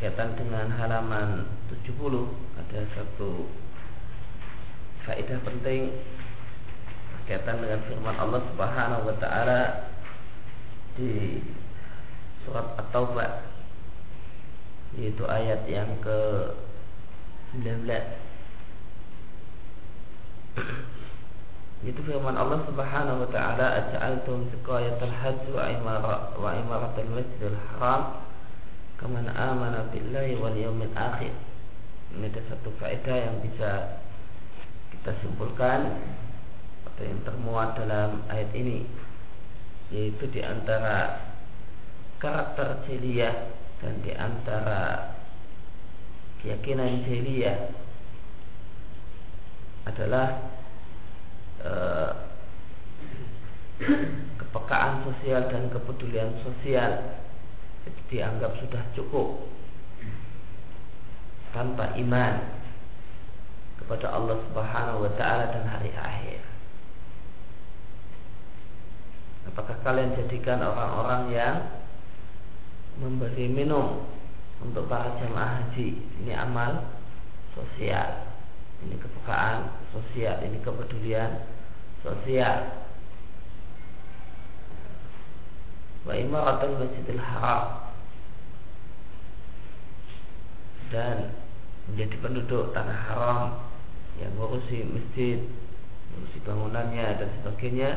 berkaitan dengan halaman 70 ada satu faedah penting berkaitan dengan firman Allah Subhanahu wa taala di surat At-Taubah yaitu ayat yang ke 19 itu firman Allah Subhanahu wa taala aj'altum siqayatal hajj wa imara wa imaratal masjidil haram kaman amana billahi wal yawmil akhir. Ini ada satu faedah yang bisa kita simpulkan atau yang termuat dalam ayat ini yaitu di antara karakter jeliah dan di antara keyakinan jeliah adalah eh, kepekaan sosial dan kepedulian sosial dianggap sudah cukup. Tanpa iman kepada Allah Subhanahu wa taala dan hari akhir. Apakah kalian jadikan orang-orang yang memberi minum untuk para jemaah haji? Ini amal sosial, ini kepekaan sosial, ini kepedulian sosial wa imaratul masjidil haram dan menjadi penduduk tanah haram yang ngurusi masjid, ngurusi bangunannya dan sebagainya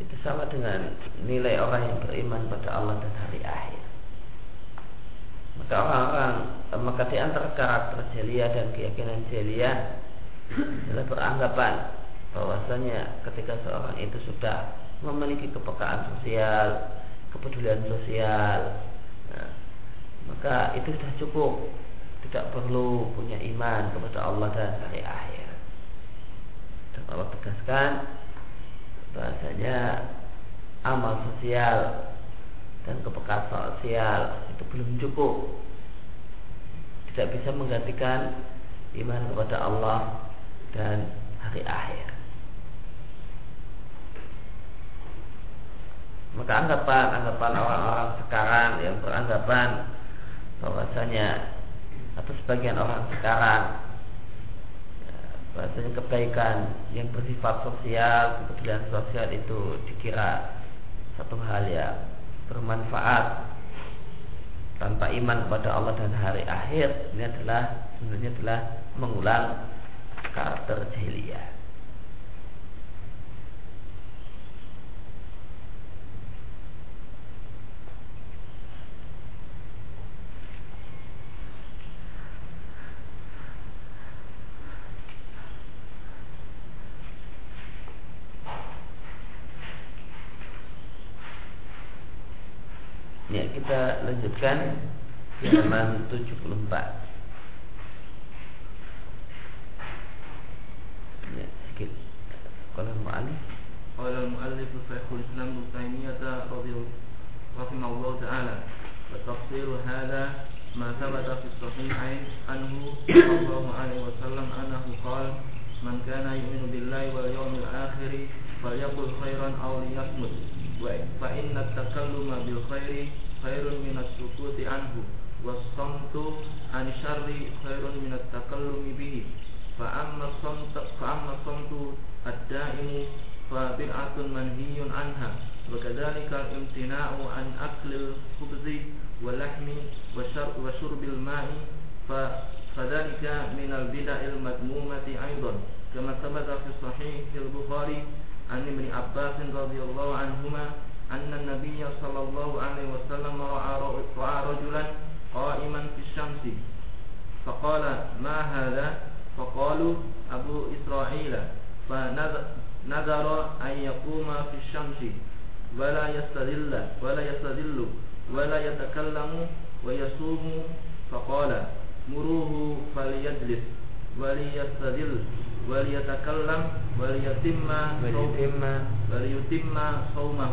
itu sama dengan nilai orang yang beriman pada Allah dan hari akhir. Maka orang-orang maka di antara karakter jelia dan keyakinan jelia adalah beranggapan bahwasanya ketika seorang itu sudah memiliki kepekaan sosial, kepedulian sosial. Nah, maka itu sudah cukup. Tidak perlu punya iman kepada Allah dan hari akhir. Dan Allah tegaskan bahasanya amal sosial dan kepekaan sosial itu belum cukup. Tidak bisa menggantikan iman kepada Allah dan hari akhir maka anggapan anggapan orang-orang sekarang yang beranggapan bahwasanya atau sebagian orang sekarang ya, bahwasanya kebaikan yang bersifat sosial kepedulian sosial itu dikira satu hal yang bermanfaat tanpa iman kepada Allah dan hari akhir. Ini adalah sebenarnya adalah mengulang karakter jahiliyah kita lanjutkan di halaman 74. Ya, sedikit. Kalau mu'alif. Qala al-mu'allif Syekhul Islam Ibnu Taimiyah rahimahullah taala wa tafsir hadha ma thabata fi sahihain anhu sallallahu alaihi wasallam annahu qala man kana yu'minu billahi wal yawmil akhir falyaqul khairan aw liyasmut wa fa inna at-takalluma bil khairi khairun minat sukuti anhu wasamtu an syarri khairun minat takallumi bihi. Fa amma samtu fa amma samtu ad-da'imu fa bid'atun manhiyun anha wa kadzalika imtina'u an aklil khubzi wa lahmi wa syarb wa syurbil ma'i fa fadzalika min al-bid'il madmumati aidan kama thabata fi sahih al-bukhari an ibn Abbas radhiyallahu anhuma أن النبي صلى الله عليه وسلم رأى رجلا قائما في الشمس. فقال ما هذا؟ فقالوا أبو إسرائيل. فنذر أن يقوم في الشمس. ولا يستدل ولا يستدل ولا يتكلم ويصوم. فقال مروه فليجلس وليستدل وليتكلم وليتم وليتم صومه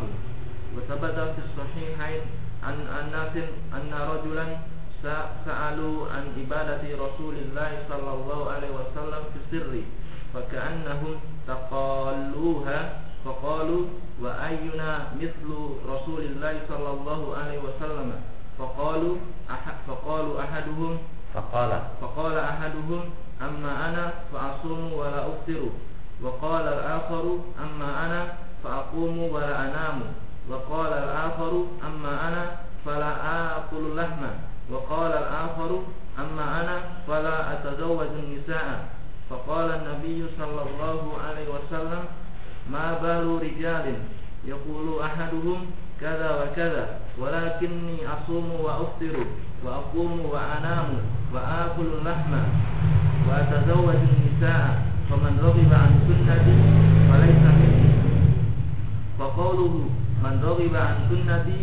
وثبت في الصحيحين عن الناس أن رجلا سألوا عن عبادة رسول الله صلى الله عليه وسلم في السر فكأنهم تقالوها فقالوا وأينا مثل رسول الله صلى الله عليه وسلم فقالوا فقالوا أحدهم فقال فقال أحدهم أما أنا فأصوم ولا أفطر. وقال الآخر أما أنا فأقوم ولا أنام. وقال الآخر أما أنا فلا آكل اللحم وقال الآخر أما أنا فلا أتزوج النساء فقال النبي صلى الله عليه وسلم ما بال رجال؟ يقول أحدهم كذا وكذا ولكني أصوم وأفطر وأقوم وأنام. وآكل اللحم وأتزوج النساء فمن رغب عن سنتي فليس مني فقوله من رغب عن سنتي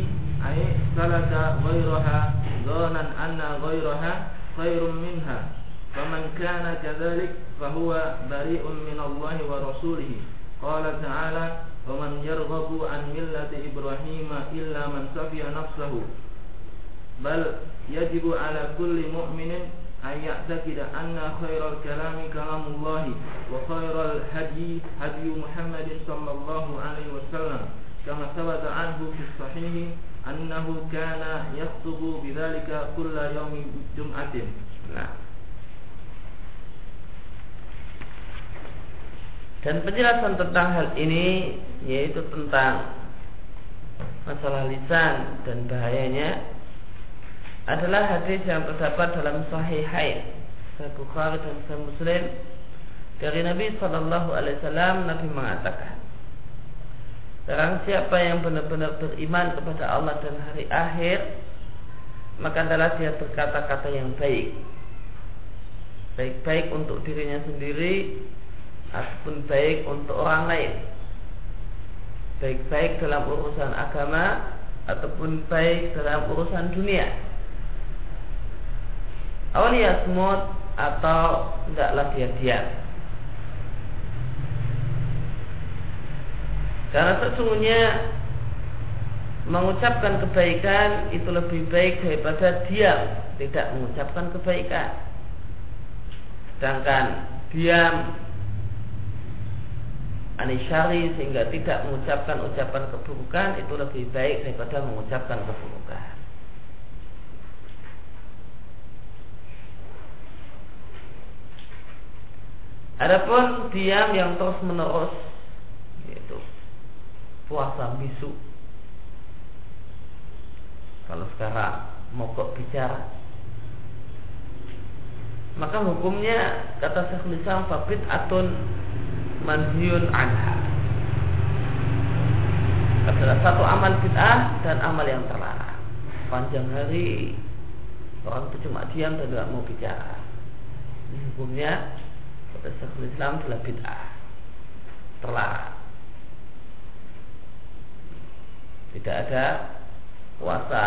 أي سلك غيرها ظانا أن غيرها خير منها فمن كان كذلك فهو بريء من الله ورسوله قال تعالى ومن يرغب عن ملة إبراهيم إلا من سفي نفسه بل يجب على كل مؤمن أن يعتقد أن خير الكلام كلام الله وخير الهدي هدي محمد صلى الله عليه وسلم كما ثبت عنه في الصحيح أنه كان يخطب بذلك كل يوم جمعة Nah. Dan penjelasan tentang hal ini yaitu tentang masalah lisan dan bahayanya adalah hadis yang terdapat dalam Sahihain Sahih Bukhari dan Sahih Muslim. Dari Nabi Shallallahu Alaihi Wasallam Nabi mengatakan Barang siapa yang benar-benar beriman kepada Allah dan hari akhir Maka adalah dia berkata-kata yang baik. Baik-baik untuk dirinya sendiri Ataupun baik untuk orang lain. Baik-baik dalam urusan agama Ataupun baik dalam urusan dunia Awalnya smooth atau tidaklah dia diam. Karena sesungguhnya mengucapkan kebaikan itu lebih baik daripada diam tidak mengucapkan kebaikan. Sedangkan diam anisyari sehingga tidak mengucapkan ucapan keburukan itu lebih baik daripada mengucapkan keburukan. Adapun diam yang terus menerus yaitu puasa bisu. Kalau sekarang mogok bicara? Maka hukumnya kata Syekhul Islam fabit atun manhiyun anha. Adalah satu amal bid'ah dan amal yang terlarang. Panjang hari orang itu cuma diam dan tidak mau bicara. Ini hukumnya kata Syekhul Islam adalah bid'ah terlarang tidak ada puasa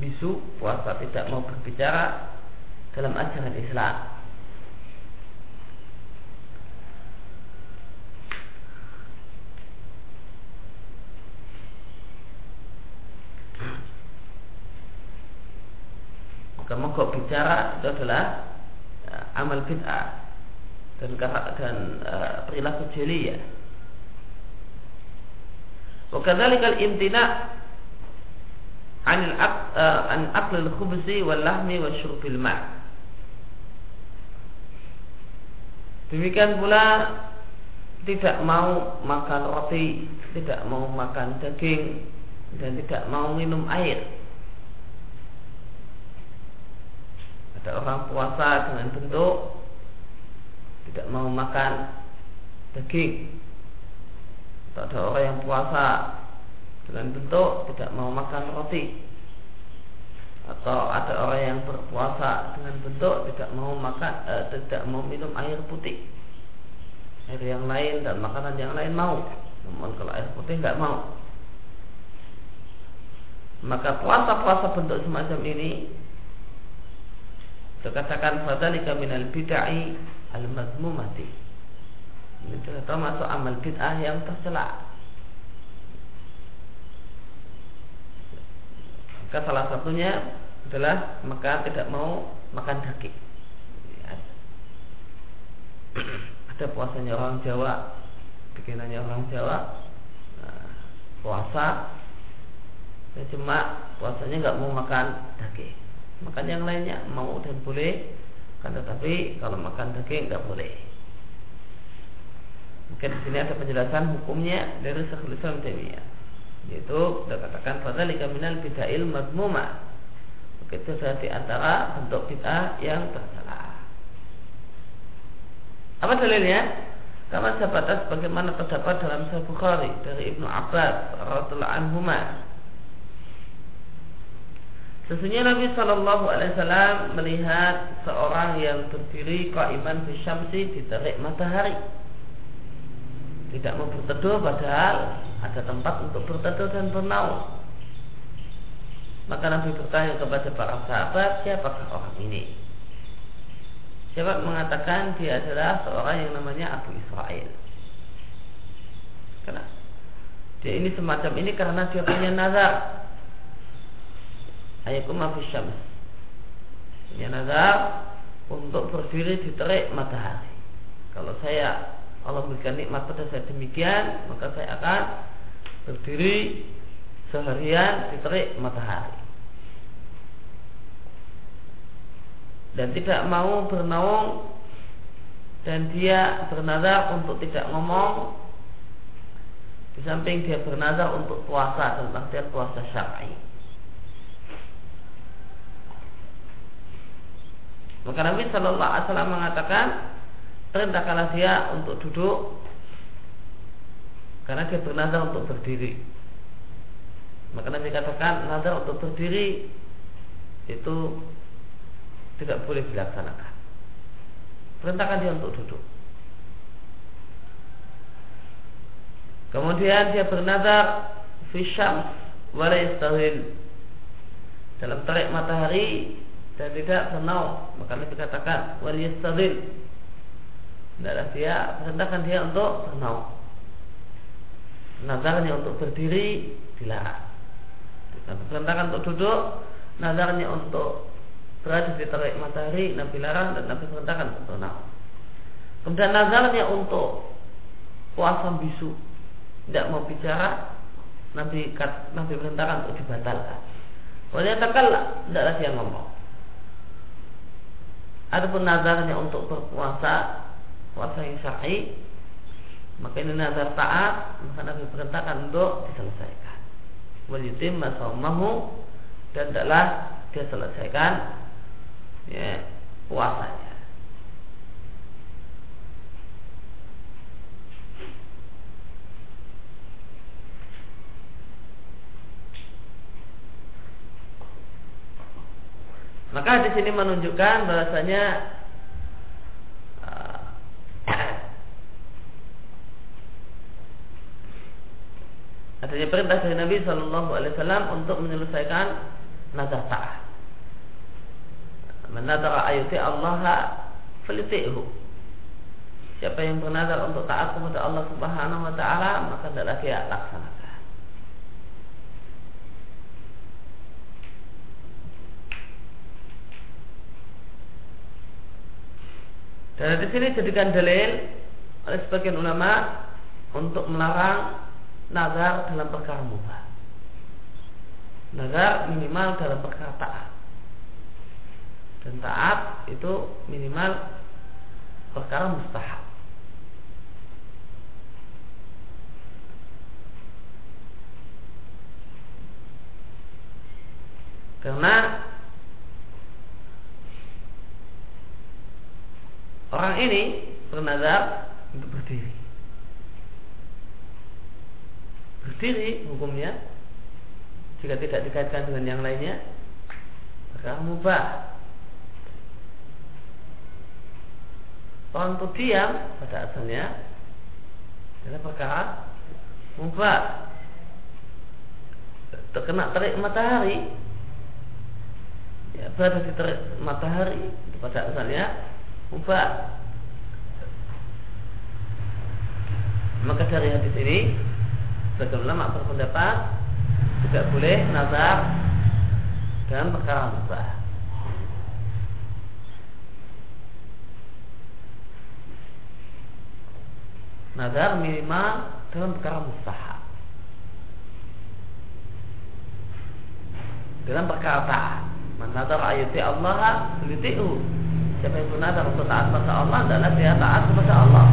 bisu puasa tidak mau berbicara dalam ajaran Islam. Maka mogok bicara itu adalah uh, amal bid'ah dan dan uh, perilaku jeli ya. Wakadzalikal imtina anil uh, an aqlil khubzi wal lahmi wa syurbil ma. Demikian pula tidak mau makan roti, tidak mau makan daging dan tidak mau minum air. Ada orang puasa dengan bentuk tidak mau makan daging. Atau ada orang yang puasa. Dengan bentuk tidak mau makan roti. Atau ada orang yang berpuasa dengan bentuk tidak mau makan eh, tidak mau minum air putih. Air yang lain dan makanan yang lain mau. Namun kalau air putih nggak mau. Maka puasa-puasa bentuk semacam ini dikatakan fadzalika minal bid'ai al-mazmumati. Ini termasuk amal bid'ah yang tercela. Maka salah satunya adalah maka tidak mau makan daging. Ada puasanya orang Jawa, bikinannya orang Jawa, nah, puasa saya cuma puasanya nggak mau makan daging makan yang lainnya mau dan boleh kan tetapi kalau makan daging nggak boleh. Mungkin di sini ada penjelasan hukumnya dari Syekhul Islam Taimiyah. Yaitu sudah katakan pada minal bid'ail madmuma. Itu adalah di antara bentuk bid'ah yang tercela apa dalilnya? Kama sahabat bagaimana terdapat dalam Sahih Bukhari dari Ibnu Abbas radhiyallahu anhuma. Sesungguhnya Nabi Shallallahu Alaihi Wasallam melihat seorang yang berdiri qaiman fi syamsi di terik matahari. Tidak mau berteduh padahal ada tempat untuk berteduh dan bernaung. Maka Nabi bertanya kepada para sahabat, siapakah orang ini? Siapa mengatakan dia adalah seorang yang namanya Abu Israel. Kenapa? Dia ini semacam ini karena dia punya nazar. Ayakum Abu Syams. Nazar untuk berdiri di terik matahari. Kalau saya Allah memberikan nikmat pada saya demikian, maka saya akan berdiri seharian di terik matahari. dan tidak mau bernaung dan dia bernazar untuk tidak ngomong di samping dia bernazar untuk puasa dan artian puasa syar'i. Maka Nabi Shallallahu Alaihi Wasallam mengatakan perintahkanlah dia untuk duduk karena dia bernazar untuk berdiri. Maka Nabi katakan nazar untuk berdiri itu tidak boleh dilaksanakan. Perintahkan dia untuk duduk. Kemudian dia bernazar fisyams wala dalam terik matahari dan tidak bernaung maka Nabi katakan wal yastahil tidaklah dia perintahkan dia untuk bernaung nazarnya untuk berdiri dilarang perintahkan untuk duduk nazarnya untuk berada di terik matahari Nabi larang dan Nabi perintahkan untuk naum. Kemudian nazarnya untuk puasa bisu tidak mau bicara Nabi Nabi perintahkan untuk dibatalkan. Kalau takalla tidaklah dia ngomong. Adapun nazarnya untuk berpuasa puasa yang syar'i maka ini nazar taat maka Nabi perintahkan untuk diselesaikan. Wajidim masamahu dan adalah dia selesaikan ya, puasanya. Maka di sini menunjukkan bahasanya uh, adanya perintah dari Nabi Shallallahu Alaihi Wasallam untuk menyelesaikan nazar ta'ah. Menadara ayuti Allah Feliti'hu Siapa yang bernazar untuk taat kepada Allah Subhanahu wa taala, maka adalah dia laksanakan. Dan di sini jadikan dalil oleh sebagian ulama untuk melarang nazar dalam perkara mubah. Nazar minimal dalam perkara taat dan taat itu minimal perkara mustahab. Karena orang ini bernazar untuk berdiri. Berdiri hukumnya jika tidak dikaitkan dengan yang lainnya perkara mubah Orang itu diam pada asalnya adalah perkara mubah. Terkena terik matahari ya, berada di terik matahari pada asalnya mubah. Maka dari hadis ini sebagian ulama berpendapat tidak boleh nazar dengan perkara mubah. nazar minimal dalam perkara mustahab. dalam perkataan. Man nadar ayati Allah yuti'u. Siapa yang bernadar untuk taat kepada Allah, adalah dia taat kepada Allah.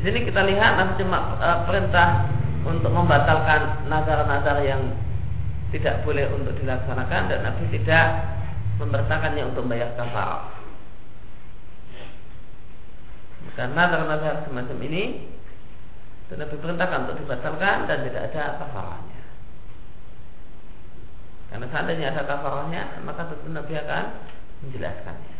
di sini kita lihat nanti cuma e, perintah untuk membatalkan nazar-nazar yang tidak boleh untuk dilaksanakan dan Nabi tidak memberitakannya untuk membayar kafar. Karena nazar-nazar semacam ini dan Nabi perintahkan untuk dibatalkan dan tidak ada kafarahnya. Karena seandainya ada kafarahnya, maka tentu Nabi akan menjelaskannya.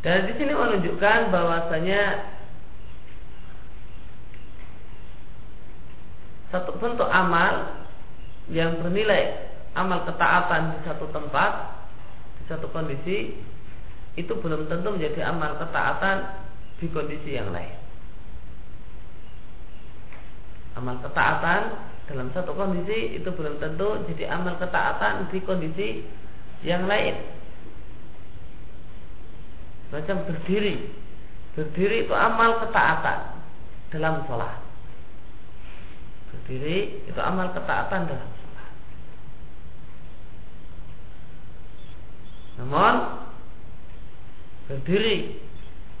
Dan di sini menunjukkan bahwasanya satu bentuk amal yang bernilai amal ketaatan di satu tempat, di satu kondisi, itu belum tentu menjadi amal ketaatan di kondisi yang lain. Amal ketaatan dalam satu kondisi itu belum tentu jadi amal ketaatan di kondisi yang lain macam berdiri. Berdiri itu amal ketaatan dalam sholat. Berdiri itu amal ketaatan dalam sholat. Namun berdiri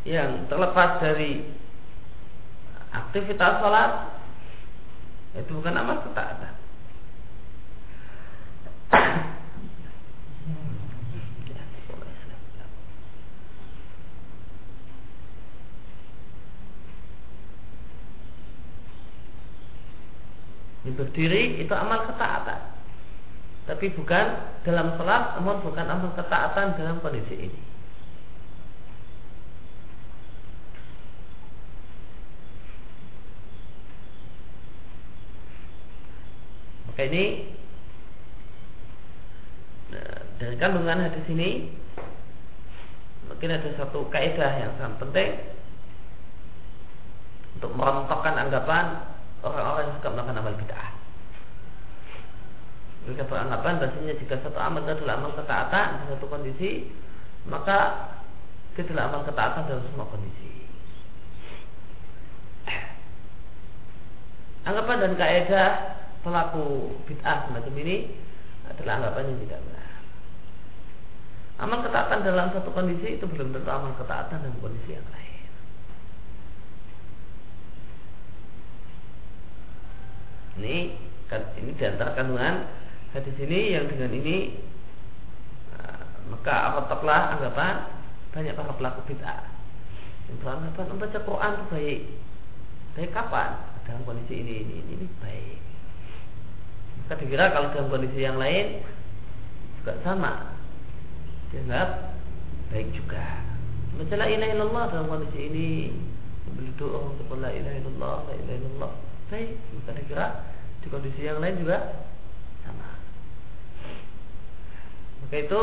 yang terlepas dari aktivitas sholat itu bukan amal ketaatan berdiri itu amal ketaatan. Tapi bukan dalam sholat, namun bukan amal ketaatan dalam kondisi ini. Maka ini nah, dari kandungan hadis ini mungkin ada satu kaidah yang sangat penting untuk merontokkan anggapan orang-orang yang suka melakukan amal bid'ah. Mereka beranggapan bahasanya jika satu amal itu adalah amal ketaatan di satu kondisi, maka itu adalah amal ketaatan dalam semua kondisi. Anggapan dan kaidah pelaku bid'ah semacam ini adalah anggapan yang tidak benar. Amal ketaatan dalam satu kondisi itu belum tentu amal ketaatan dalam kondisi yang lain. Ini kan, ini di antara kandungan hadis ini yang dengan ini uh, maka apatoklah anggapan banyak para pelaku bid'ah yang beranggapan membaca Quran itu baik. Baik kapan? Dalam kondisi ini ini ini, ini baik. Maka dikira kalau dalam kondisi yang lain juga sama. Dianggap baik juga. Baca la ilaha illallah dalam kondisi ini sambil doa untuk la ilaha illallah, la ilaha illallah baik maka dikira di kondisi yang lain juga sama maka itu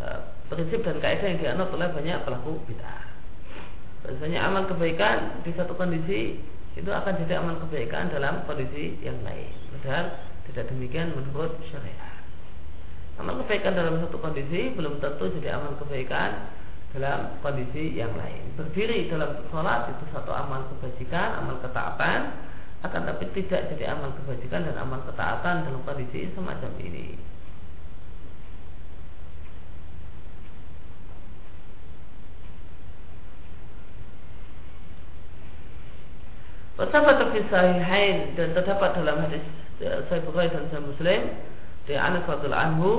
e, prinsip dan kaidah yang dianut oleh banyak pelaku bid'ah Biasanya amal kebaikan di satu kondisi itu akan jadi amal kebaikan dalam kondisi yang lain. Padahal tidak demikian menurut syariat. Amal kebaikan dalam satu kondisi belum tentu jadi amal kebaikan dalam kondisi yang lain. Berdiri dalam sholat itu satu amal kebajikan, amal ketaatan akan tapi tidak jadi amal kebajikan dan amal ketaatan dalam kondisi semacam ini. Wasabat fi sahihain dan terdapat dalam hadis eh, Sahih Bukhari dan Sahih Muslim dari Anas radhiyallahu anhu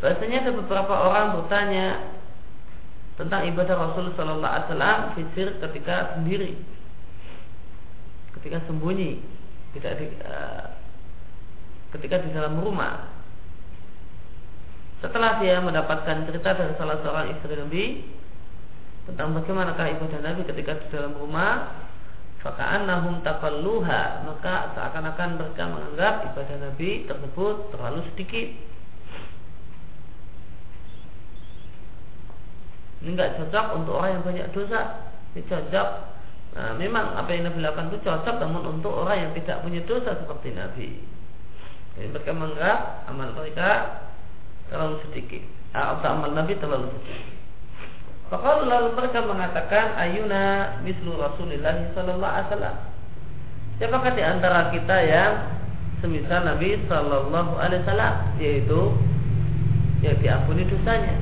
bahasanya ada beberapa orang bertanya tentang ibadah Rasul sallallahu alaihi wasallam ketika sendiri ketika sembunyi tidak di, uh, ketika di dalam rumah. Setelah dia mendapatkan cerita dari salah seorang istri Nabi tentang bagaimanakah ibadah Nabi ketika di dalam rumah faka'annahum taqalluha maka seakan-akan mereka menganggap ibadah Nabi tersebut terlalu sedikit. Ini enggak cocok untuk orang yang banyak dosa ini cocok nah, memang apa yang Nabi lakukan itu cocok namun untuk orang yang tidak punya dosa seperti Nabi jadi mereka menganggap amal mereka terlalu sedikit atau amal Nabi terlalu sedikit maka lalu mereka mengatakan ayuna mislu Rasulullah sallallahu alaihi wasallam. Siapakah di antara kita yang semisal Nabi sallallahu alaihi wasallam yaitu yang diampuni dosanya.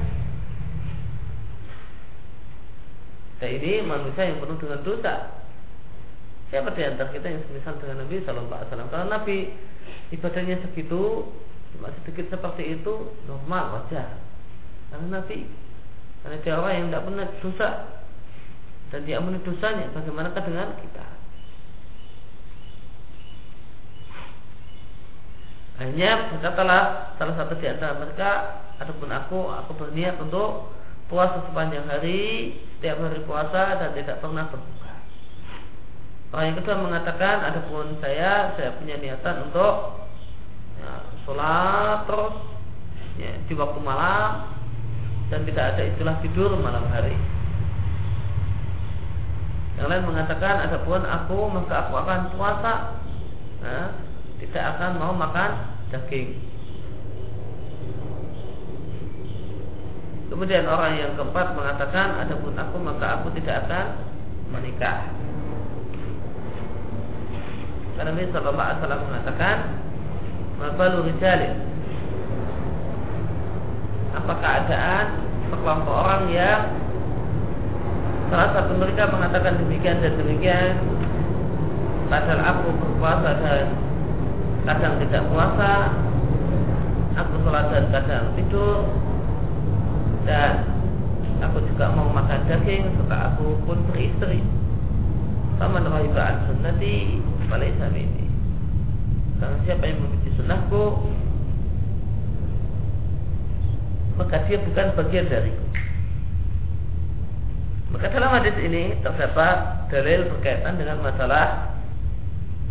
Kita ini manusia yang penuh dengan dosa. Siapa di antara kita yang semisal dengan Nabi sallallahu alaihi wasallam? Karena Nabi ibadahnya segitu cuma sedikit seperti itu normal wajar. Karena Nabi karena dia orang yang tidak pernah dosa dan dia ampuni dosanya. Bagaimanakah dengan kita? Hanya berkatalah salah satu di antara mereka, ataupun aku, aku berniat untuk puasa sepanjang hari, setiap hari puasa dan tidak pernah berbuka. Orang yang kedua mengatakan, adapun saya, saya punya niatan untuk ya, sholat terus ya, di waktu malam dan tidak ada istilah tidur malam hari. Yang lain mengatakan ada pun aku maka aku akan puasa, nah, tidak akan mau makan daging. Kemudian orang yang keempat mengatakan ada pun aku maka aku tidak akan menikah. Karena Nabi Wasallam mengatakan, "Mabalu rijalin apa keadaan sekelompok orang yang salah satu mereka mengatakan demikian dan demikian padahal aku berpuasa dan kadang tidak puasa aku sholat dan kadang tidur dan aku juga mau makan daging serta aku pun beristri sama rahibaan sunnati pada ini karena siapa yang membenci sunnahku maka dia bukan bagian dariku. Maka dalam hadis ini terdapat dalil berkaitan dengan masalah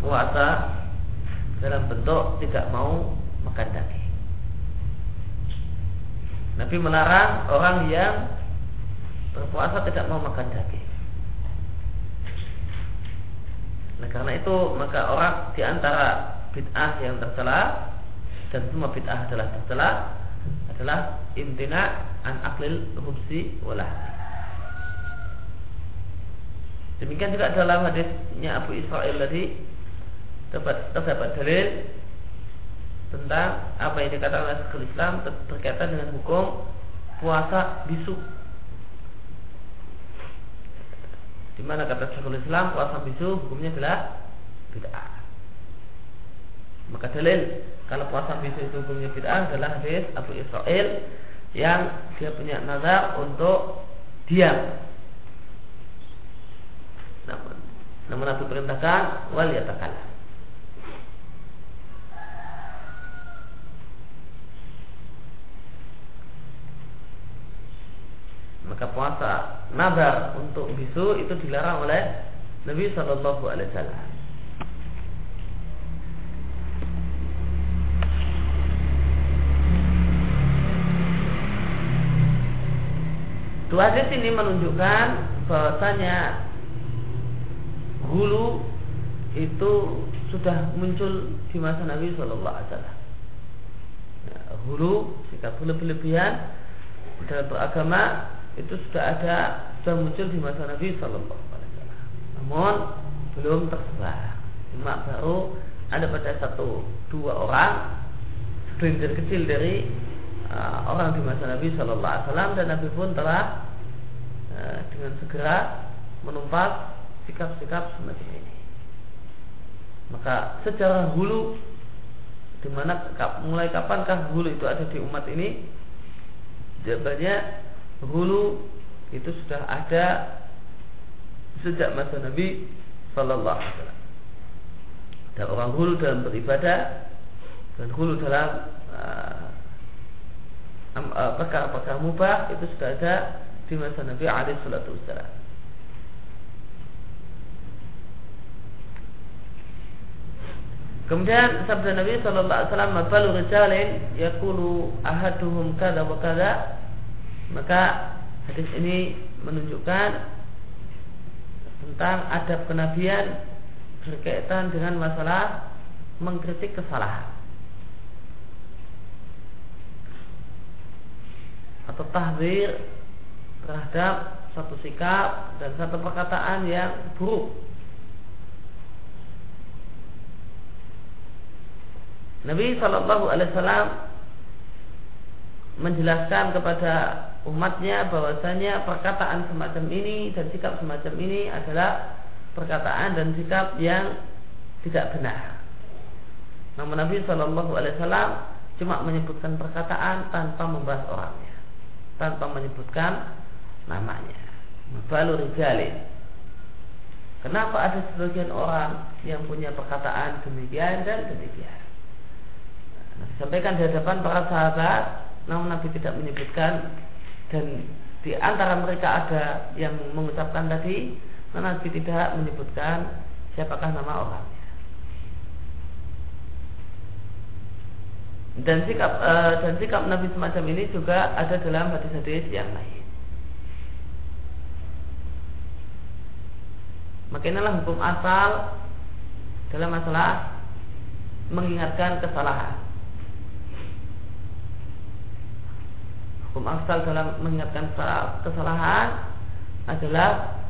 puasa dalam bentuk tidak mau makan daging. Nabi melarang orang yang berpuasa tidak mau makan daging. Nah karena itu maka orang di antara bid'ah yang tercela dan semua bid'ah adalah tercela adalah imtina an aklil hubsi wala. Demikian juga dalam hadisnya Abu Israel tadi terdapat, terdapat dalil tentang apa yang dikatakan oleh Syekhul Islam berkaitan dengan hukum puasa bisu. Di mana kata Syekhul Islam puasa bisu hukumnya adalah bid'ah. Maka dalil kalau puasa bisu itu hukumnya bid'ah adalah hadis Abu Israel yang dia punya nazar untuk diam. Namun, namun Nabi perintahkan wal yatakalam. Maka puasa nazar untuk bisu itu dilarang oleh Nabi Shallallahu Alaihi Wasallam. Dua hadis ini menunjukkan bahwasanya hulu itu sudah muncul di masa Nabi Shallallahu Alaihi Wasallam. Ya, hulu sikap berlebihan dalam beragama itu sudah ada sudah muncul di masa Nabi Shallallahu Alaihi Wasallam. Namun belum tersebar. Cuma baru ada pada satu dua orang segelintir kecil dari uh, orang di masa Nabi Shallallahu Alaihi Wasallam dan Nabi pun telah uh, dengan segera menumpas sikap-sikap semacam ini. Maka secara hulu di mana mulai kapankah hulu itu ada di umat ini? Jawabannya hulu itu sudah ada sejak masa Nabi Sallallahu Alaihi Wasallam. Dan orang hulu dalam beribadah dan hulu dalam uh, perkara-perkara mubah itu sudah ada di masa Nabi alaihi wassalam. Kemudian sabda Nabi sallallahu alaihi wasallam, "Mabalu rijalin yaqulu ahaduhum kada wa kada." Maka hadis ini menunjukkan tentang adab kenabian berkaitan dengan masalah mengkritik kesalahan atau tahzir terhadap satu sikap dan satu perkataan yang buruk. Nabi Shallallahu Alaihi Wasallam menjelaskan kepada umatnya bahwasanya perkataan semacam ini dan sikap semacam ini adalah perkataan dan sikap yang tidak benar. Namun Nabi Shallallahu Alaihi Wasallam cuma menyebutkan perkataan tanpa membahas orangnya, tanpa menyebutkan namanya. Balu rijalin. Kenapa ada sebagian orang yang punya perkataan demikian dan demikian? Nah, disampaikan di hadapan para sahabat, namun Nabi tidak menyebutkan dan di antara mereka ada yang mengucapkan tadi Nabi tidak menyebutkan siapakah nama orangnya. Dan sikap uh, dan sikap Nabi semacam ini juga ada dalam hadis-hadis yang lain. Maka inilah hukum asal dalam masalah mengingatkan kesalahan. Hukum asal dalam mengingatkan kesalahan adalah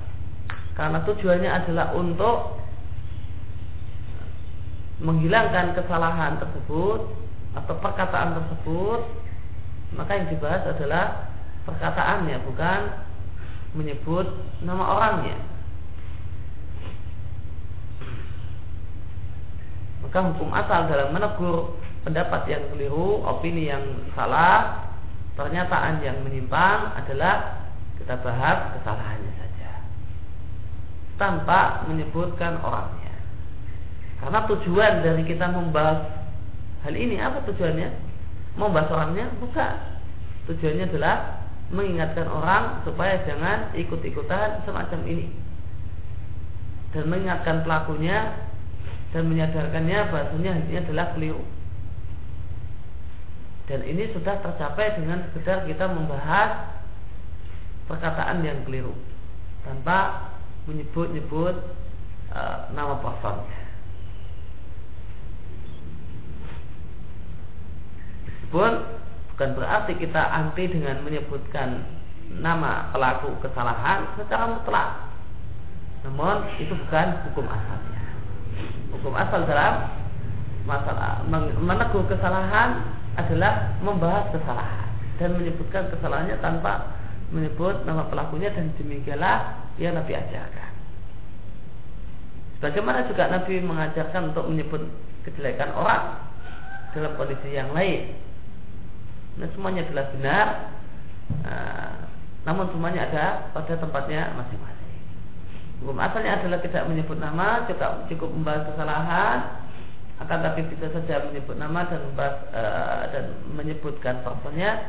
karena tujuannya adalah untuk menghilangkan kesalahan tersebut atau perkataan tersebut maka yang dibahas adalah perkataannya bukan menyebut nama orangnya. Maka hukum asal dalam menegur pendapat yang keliru opini yang salah pernyataan yang menyimpang adalah kita bahas kesalahannya tanpa menyebutkan orangnya. Karena tujuan dari kita membahas hal ini apa tujuannya? Membahas orangnya bukan. Tujuannya adalah mengingatkan orang supaya jangan ikut-ikutan semacam ini dan mengingatkan pelakunya dan menyadarkannya bahasanya ini adalah keliru dan ini sudah tercapai dengan sekedar kita membahas perkataan yang keliru tanpa menyebut-nyebut uh, nama personnya. Meskipun bukan berarti kita anti dengan menyebutkan nama pelaku kesalahan secara mutlak. Namun itu bukan hukum asalnya. Hukum asal dalam masalah menegur kesalahan adalah membahas kesalahan dan menyebutkan kesalahannya tanpa menyebut nama pelakunya dan demikianlah yang Nabi ajarkan. Bagaimana juga Nabi mengajarkan untuk menyebut kejelekan orang dalam kondisi yang lain. Nah, semuanya jelas benar, nah, namun semuanya ada pada tempatnya masing-masing. Hukum asalnya adalah tidak menyebut nama, juga cukup membahas kesalahan, akan tapi bisa saja menyebut nama dan membahas, uh, dan menyebutkan personnya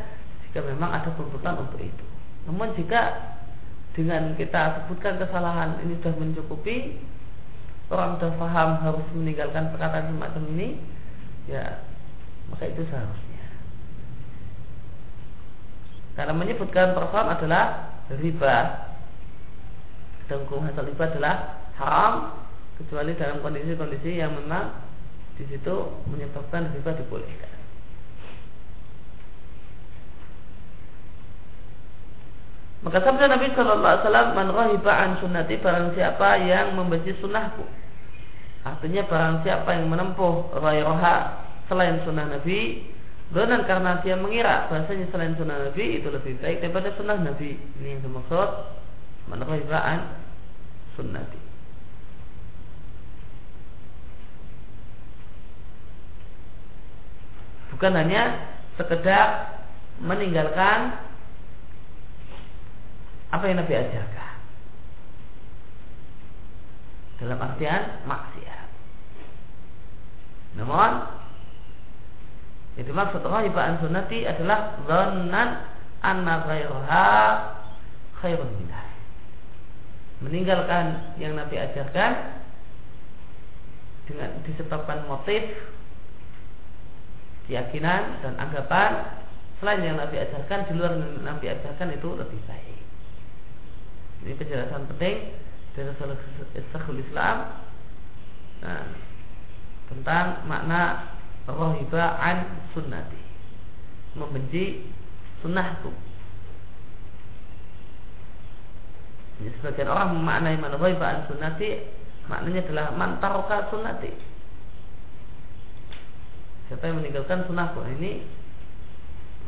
jika memang ada tuntutan untuk itu. Namun jika dengan kita sebutkan kesalahan ini sudah mencukupi, orang sudah paham harus meninggalkan perkataan semacam ini, ya maka itu seharusnya. Karena menyebutkan persoalan adalah riba dan hukum hasil riba adalah haram kecuali dalam kondisi-kondisi yang memang di situ menyebabkan riba dibolehkan. Maka sabda Nabi Shallallahu Alaihi Wasallam, "Man rahiba an sunnati barang siapa yang membenci sunnahku." Artinya barang siapa yang menempuh rayroha selain sunnah Nabi, dan karena dia mengira bahasanya selain sunnah Nabi itu lebih baik daripada sunnah Nabi. Ini yang dimaksud man rahiba an sunnati. Bukan hanya sekedar meninggalkan apa yang Nabi ajarkan dalam artian maksiat. Namun itu maksud rahibaan sunnati adalah dhannan anna ghairaha khairun minha. Meninggalkan yang Nabi ajarkan dengan disebabkan motif keyakinan dan anggapan. Selain yang Nabi ajarkan di luar yang Nabi ajarkan itu lebih baik. Ini penjelasan penting dari Syekhul Islam nah, tentang makna rohiba an sunnati membenci sunnahku. Ini sebagian orang memaknai mana rohiba an sunnati maknanya adalah mantaroka sunnati siapa yang meninggalkan sunnahku ini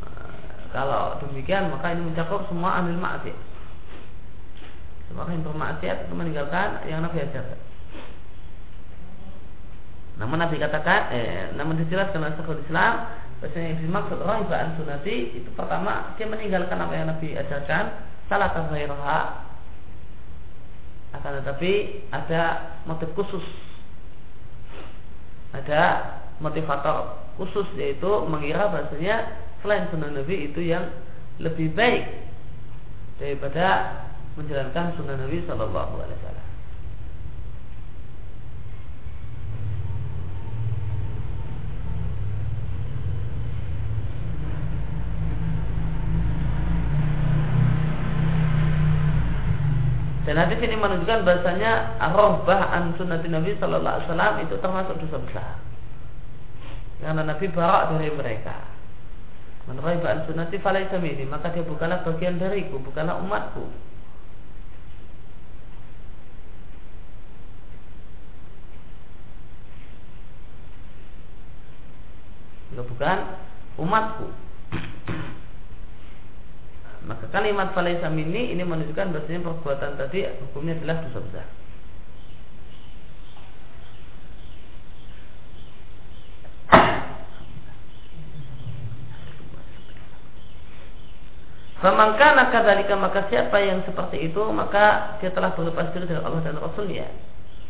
eh, kalau demikian maka ini mencakup semua anil maksiat. Semua yang bermaksiat itu meninggalkan yang Nabi ajarkan namun Nabi katakan, eh, namun dijelaskan oleh Syekhul Islam, bahasanya yang dimaksud rahibaan sunati itu pertama dia meninggalkan apa yang Nabi ajarkan, salah roha akan tetapi ada motif khusus, ada motivator khusus yaitu mengira bahasanya selain sunnah Nabi itu yang lebih baik daripada menjalankan sunnah Nabi Shallallahu Alaihi Wasallam. Dan hadis ini menunjukkan bahasanya rohbah an sunnati Nabi Sallallahu Alaihi Wasallam itu termasuk dosa besar. Karena Nabi barak dari mereka. Menurut an sunnati falaisa ini maka dia bukanlah bagian dariku, bukanlah umatku. bukan umatku. Maka kalimat falaisa minni ini menunjukkan bahasanya perbuatan tadi hukumnya adalah dosa besar. Famangkana kadzalika maka siapa yang seperti itu maka dia telah berlepas diri dari Allah dan Rasulnya.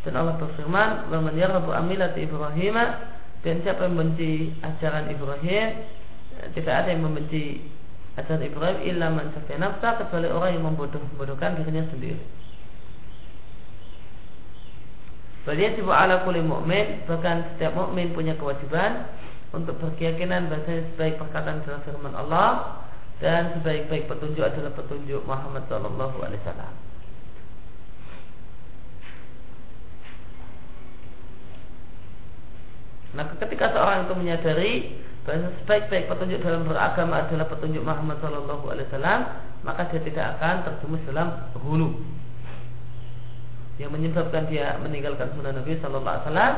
Dan Allah berfirman, "Wa man yarghabu amilati Ibrahim" dan siapa yang membenci ajaran Ibrahim, tidak ada yang membenci Ajar Ibrahim illa man nafsa kecuali orang yang membodoh-bodohkan dirinya sendiri. Tiba ala kulli mu'min bahkan setiap mukmin punya kewajiban untuk berkeyakinan bahwa sebaik perkataan adalah firman Allah dan sebaik-baik petunjuk adalah petunjuk Muhammad sallallahu alaihi wasallam. Nah, ketika seorang itu menyadari bahwa sebaik-baik petunjuk dalam beragama adalah petunjuk Muhammad Shallallahu Alaihi Wasallam, maka dia tidak akan terjumus dalam hulu yang menyebabkan dia meninggalkan sunnah Nabi Shallallahu Alaihi Wasallam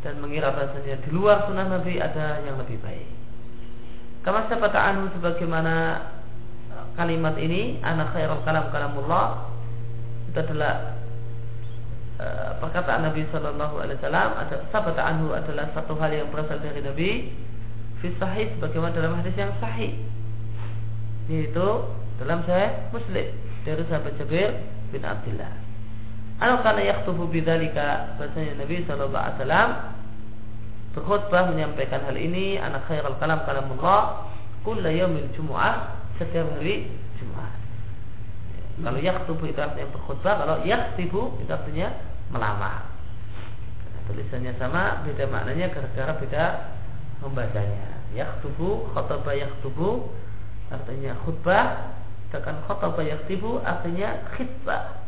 dan mengira bahasanya di luar sunnah Nabi ada yang lebih baik. Kama anu sebagaimana kalimat ini anak khairul kalam kalamullah itu adalah uh, perkataan Nabi Shallallahu Alaihi Wasallam. Ada sabata anhu adalah satu hal yang berasal dari Nabi. Fi sahih sebagaimana dalam hadis yang sahih. Yaitu dalam saya Muslim dari sahabat Jabir bin Abdullah. Anu kana yaktubu bidzalika bahasanya Nabi sallallahu alaihi wasallam berkhutbah menyampaikan hal ini anak khairul kalam kalamullah kulla yaumil jumu'ah setiap hari Jumat. Kalau yaktubu itu artinya berkhutbah, kalau yaktibu itu artinya melamar. tulisannya sama, beda maknanya gara-gara beda membacanya. Yaktubu, khotbah yaktubu artinya khutbah, sedangkan khotbah yaktubu artinya khitbah.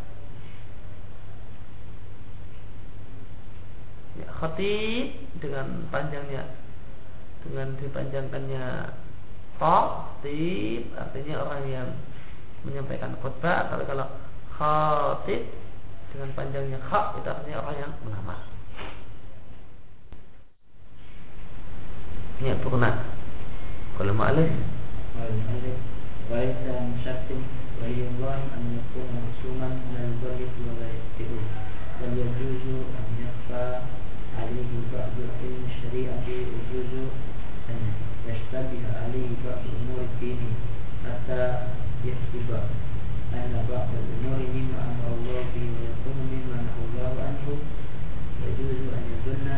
Ya, khatib dengan panjangnya dengan dipanjangkannya to, tib artinya orang yang menyampaikan khutbah atau kalau khatib dengan panjangnya kha itu artinya orang yang mengamal. Ini pernah Kalau ma'alif وليس من شك ولي الله أن يكون مرسوما على البر ولا يكتبه بل يجوز أن يخفى عليه بعض علم الشريعة يجوز أن يشتبه عليه بعض أمور الدين حتى يكتب أن بعض الأمور مما أمر الله به ويكون مما نهى الله عنه. يجوز أن يظن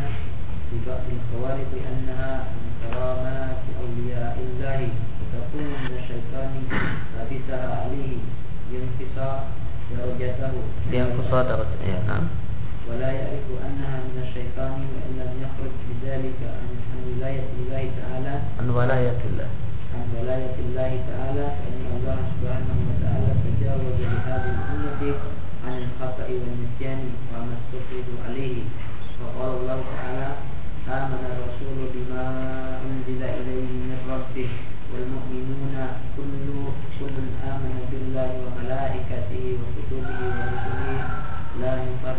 في بعض الخوارق أنها كرامات أولياء الله. وتكون من الشيطان لبسها عليه. ينقص درجته. ينقص درجته nah. ولا يعرف أنها من الشيطان وإن لم يخرج بذلك عن ولاية الله تعالى. عن ولاية الله. عن ولاية الله تعالى فإن الله سبحانه وتعالى تجاوز لهذه الأمة عن الخطأ والنسيان وما استفردوا عليه. وقال الله تعالى آمن الرسول بما أنزل إليه من ربه والمؤمنون كل كل آمن بالله وملائكته وكتبه ورسله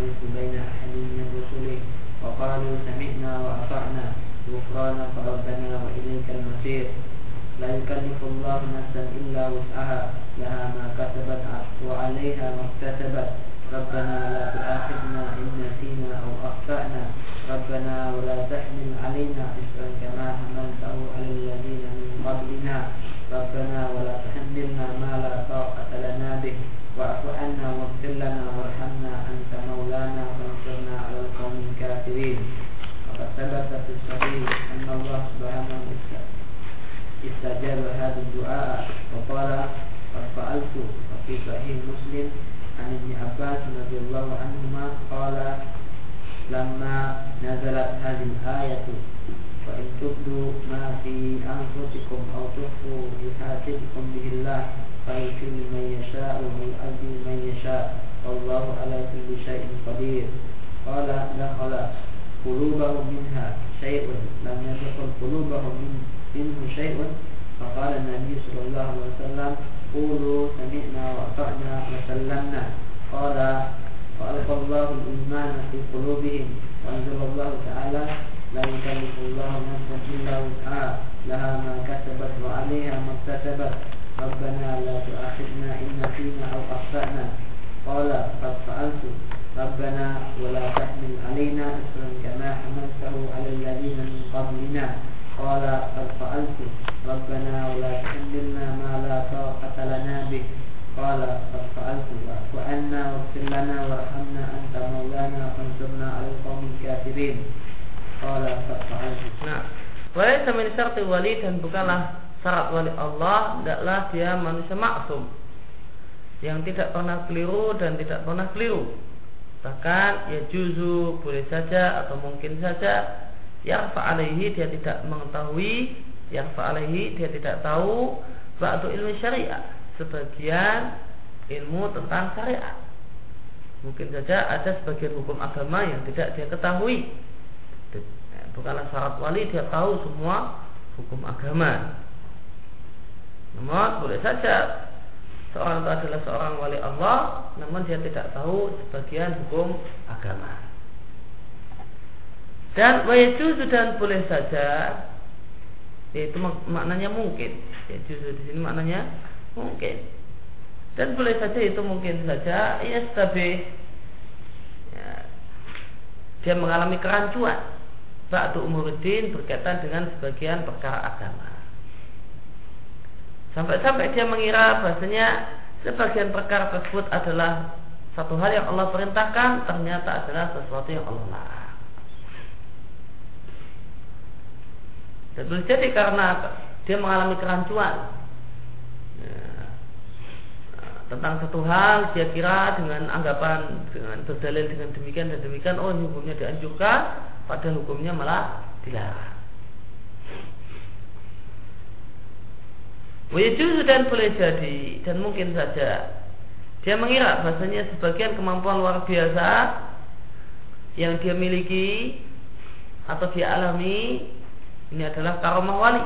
نفرق بين أحد من رسله. وقالوا سمعنا وأطعنا. غفرانك ربنا وإليك المصير. لا يكلف الله نفسا إلا وسعها. لها ما كسبت وعليها ما اكتسبت. ربنا لا تؤاخذنا إن نسينا أو أخطأنا. ربنا ولا تحمل علينا إسرا كما حملته على الذين من قبلنا. ربنا ولا تحملنا ما لا طاقة لنا به. واعف عنا واغفر لنا وارحمنا أنت مولانا فانصرنا على القوم الكافرين. وقد ثبت في الصحيح أن الله سبحانه استجاب هذا الدعاء وقال قد فعلت وفي صحيح مسلم عن ابن عباس رضي الله عنهما قال لما نزلت هذه الآية فإن تبدوا ما في أنفسكم أو تخفوا يحاسبكم به الله فيكل من يشاء من والله على كل شيء قدير. قال دخل قلوبهم منها شيء لم يدخل قلوبهم من منه شيء. فقال النبي صلى الله عليه وسلم قولوا سمعنا وأطعنا وسلمنا. قال فألقى الله الإيمان في قلوبهم. وأنزل الله تعالى لا يكلف الله نفسا إلا وسعها. لها ما كسبت وعليها ما اكتسبت. ربنا لا تؤاخذنا إن نسينا أو أخطأنا. qala qad fa'altu rabbana wa la tahmil isran kama hamaltahu ala alladhina min qablina. Qala qad fa'altu rabbana wa la tahmilna ma la taqata lana bih. Qala qad fa'altu wa'fu anna lana warhamna anta maulana nah min wali dan bukanlah syarat wali Allah adalah dia manusia maksum. Yang tidak pernah keliru dan tidak pernah keliru. Bahkan ya juzu boleh saja atau mungkin saja yang fa'alaihi dia tidak mengetahui yang fa'alaihi dia tidak tahu ba'du ilmu syariat sebagian ilmu tentang syariat mungkin saja ada sebagian hukum agama yang tidak dia ketahui. Bukanlah syarat wali dia tahu semua hukum agama. Namun boleh saja seorang itu adalah seorang wali Allah namun dia tidak tahu sebagian hukum agama dan wajuzu dan boleh saja yaitu mak maknanya mungkin. Ya justru di sini maknanya mungkin. Dan boleh saja itu mungkin saja ya tapi ya, dia mengalami kerancuan Ba'du umuruddin berkaitan dengan sebagian perkara agama Sampai-sampai dia mengira bahasanya Sebagian perkara tersebut adalah Satu hal yang Allah perintahkan Ternyata adalah sesuatu yang Allah larang. Dan jadi karena dia mengalami kerancuan. Ya, tentang satu hal dia kira dengan anggapan dengan berdalil dengan demikian dan demikian oh hukumnya dianjurkan pada hukumnya malah dilarang. Wajib dan boleh jadi dan mungkin saja dia mengira bahasanya sebagian kemampuan luar biasa yang dia miliki atau dia alami ini adalah karomah wali.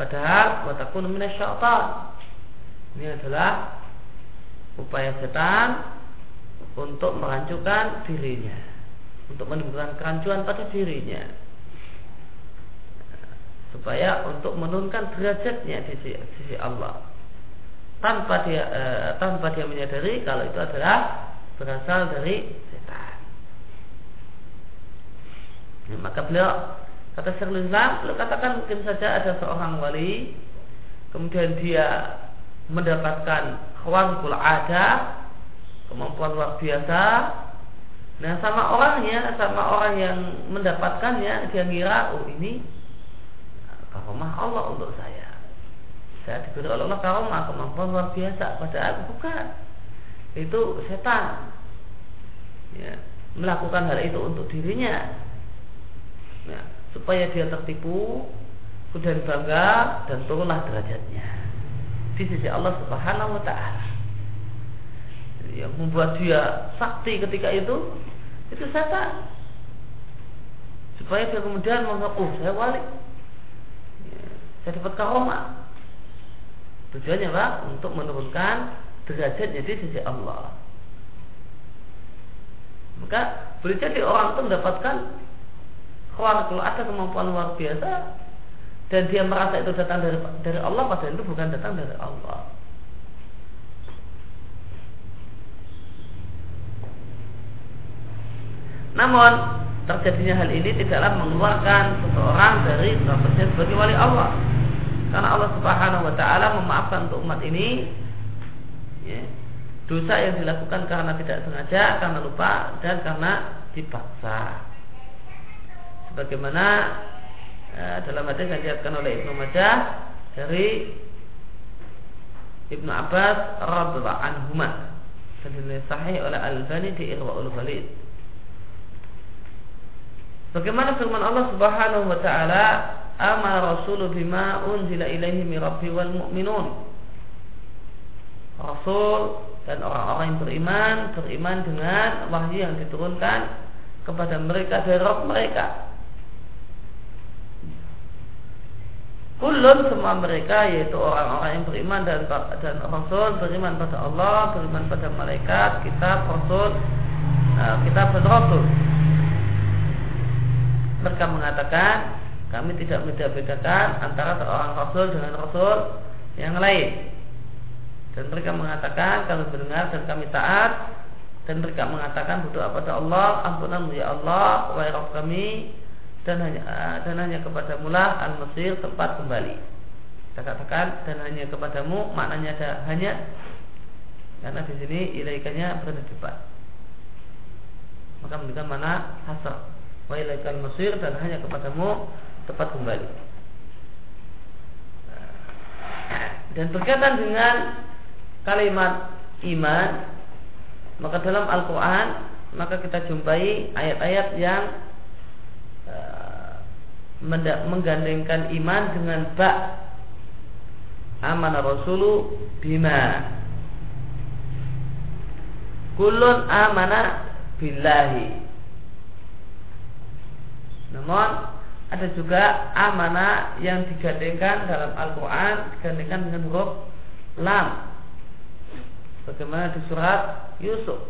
Padahal watakun minasyaitan. Ini adalah upaya setan untuk menghancurkan dirinya, untuk menimbulkan kerancuan pada dirinya. Supaya untuk menurunkan derajatnya di sisi, Allah. Tanpa dia eh, tanpa dia menyadari kalau itu adalah berasal dari Ya, maka beliau kata Syekhul Islam, beliau katakan mungkin saja ada seorang wali kemudian dia mendapatkan khawarikul ada kemampuan luar biasa. Nah sama orangnya sama orang yang mendapatkannya dia ngira oh ini karomah Allah untuk saya saya diberi oleh Allah karomah kemampuan luar biasa padahal bukan itu setan ya, melakukan hal itu untuk dirinya ya, supaya dia tertipu kemudian bangga dan turunlah derajatnya di sisi Allah Subhanahu wa taala. Yang membuat dia sakti ketika itu itu setan. Supaya dia kemudian mengaku oh, saya wali. Ya, saya dapat karomah. Tujuannya Pak untuk menurunkan derajatnya di sisi Allah. Maka boleh jadi orang itu mendapatkan kalau ada kemampuan luar biasa dan dia merasa itu datang dari dari Allah padahal itu bukan datang dari Allah. Namun terjadinya hal ini tidaklah mengeluarkan seseorang dari statusnya sebagai wali Allah. Karena Allah Subhanahu wa taala memaafkan untuk umat ini ya, dosa yang dilakukan karena tidak sengaja, karena lupa dan karena dipaksa. Sebagaimana ya, dalam hadis yang diriwayatkan oleh Ibnu Majah dari Ibnu Abbas radhiyallahu anhuma dan dinilai sahih oleh Al-Albani di Irwaul Ghalid. Bagaimana firman Allah Subhanahu wa taala, "Amara rasulu bima unzila ilaihi min rabbi wal mu'minun." Rasul dan orang-orang yang beriman beriman dengan wahyu yang diturunkan kepada mereka dari Rabb mereka Kulun semua mereka yaitu orang-orang yang beriman dan dan Rasul beriman pada Allah, beriman pada malaikat, kitab, Rasul, uh, kitab dan Rasul. Mereka mengatakan kami tidak membedakan antara seorang Rasul dengan Rasul yang lain. Dan mereka mengatakan kami mendengar dan kami taat dan mereka mengatakan butuh pada Allah, ampunanmu ya Allah, wahai kami, dan hanya dan hanya kepada mula al-masir tempat kembali. Kita katakan dan hanya kepadamu maknanya ada hanya karena di sini ilaikanya berada depan. Maka menunjukkan mana hasr. Wa ilaikal dan hanya kepadamu tempat kembali. Dan berkaitan dengan kalimat iman maka dalam Al-Quran maka kita jumpai ayat-ayat yang menggandengkan iman dengan ba. Amanah rasulu bima. Kulun amana billahi namun ada juga amanah yang digandengkan dalam Al-Quran digandengkan dengan huruf lam. Bagaimana di surat Yusuf?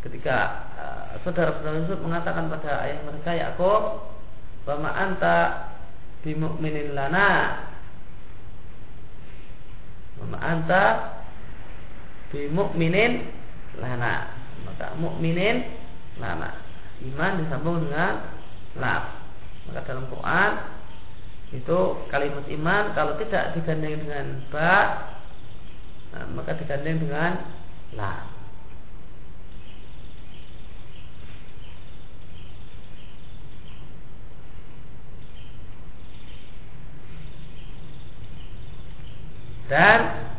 Ketika uh, saudara-saudara Yusuf mengatakan pada ayah mereka Yakub bahwa anta bimu'minin lana? Bahwa anta bimu'minin lana. Maka mukminin lana. Iman disambung dengan laf. Maka dalam Quran itu kalimat iman kalau tidak digandeng dengan ba nah, maka digandeng dengan laf. Dan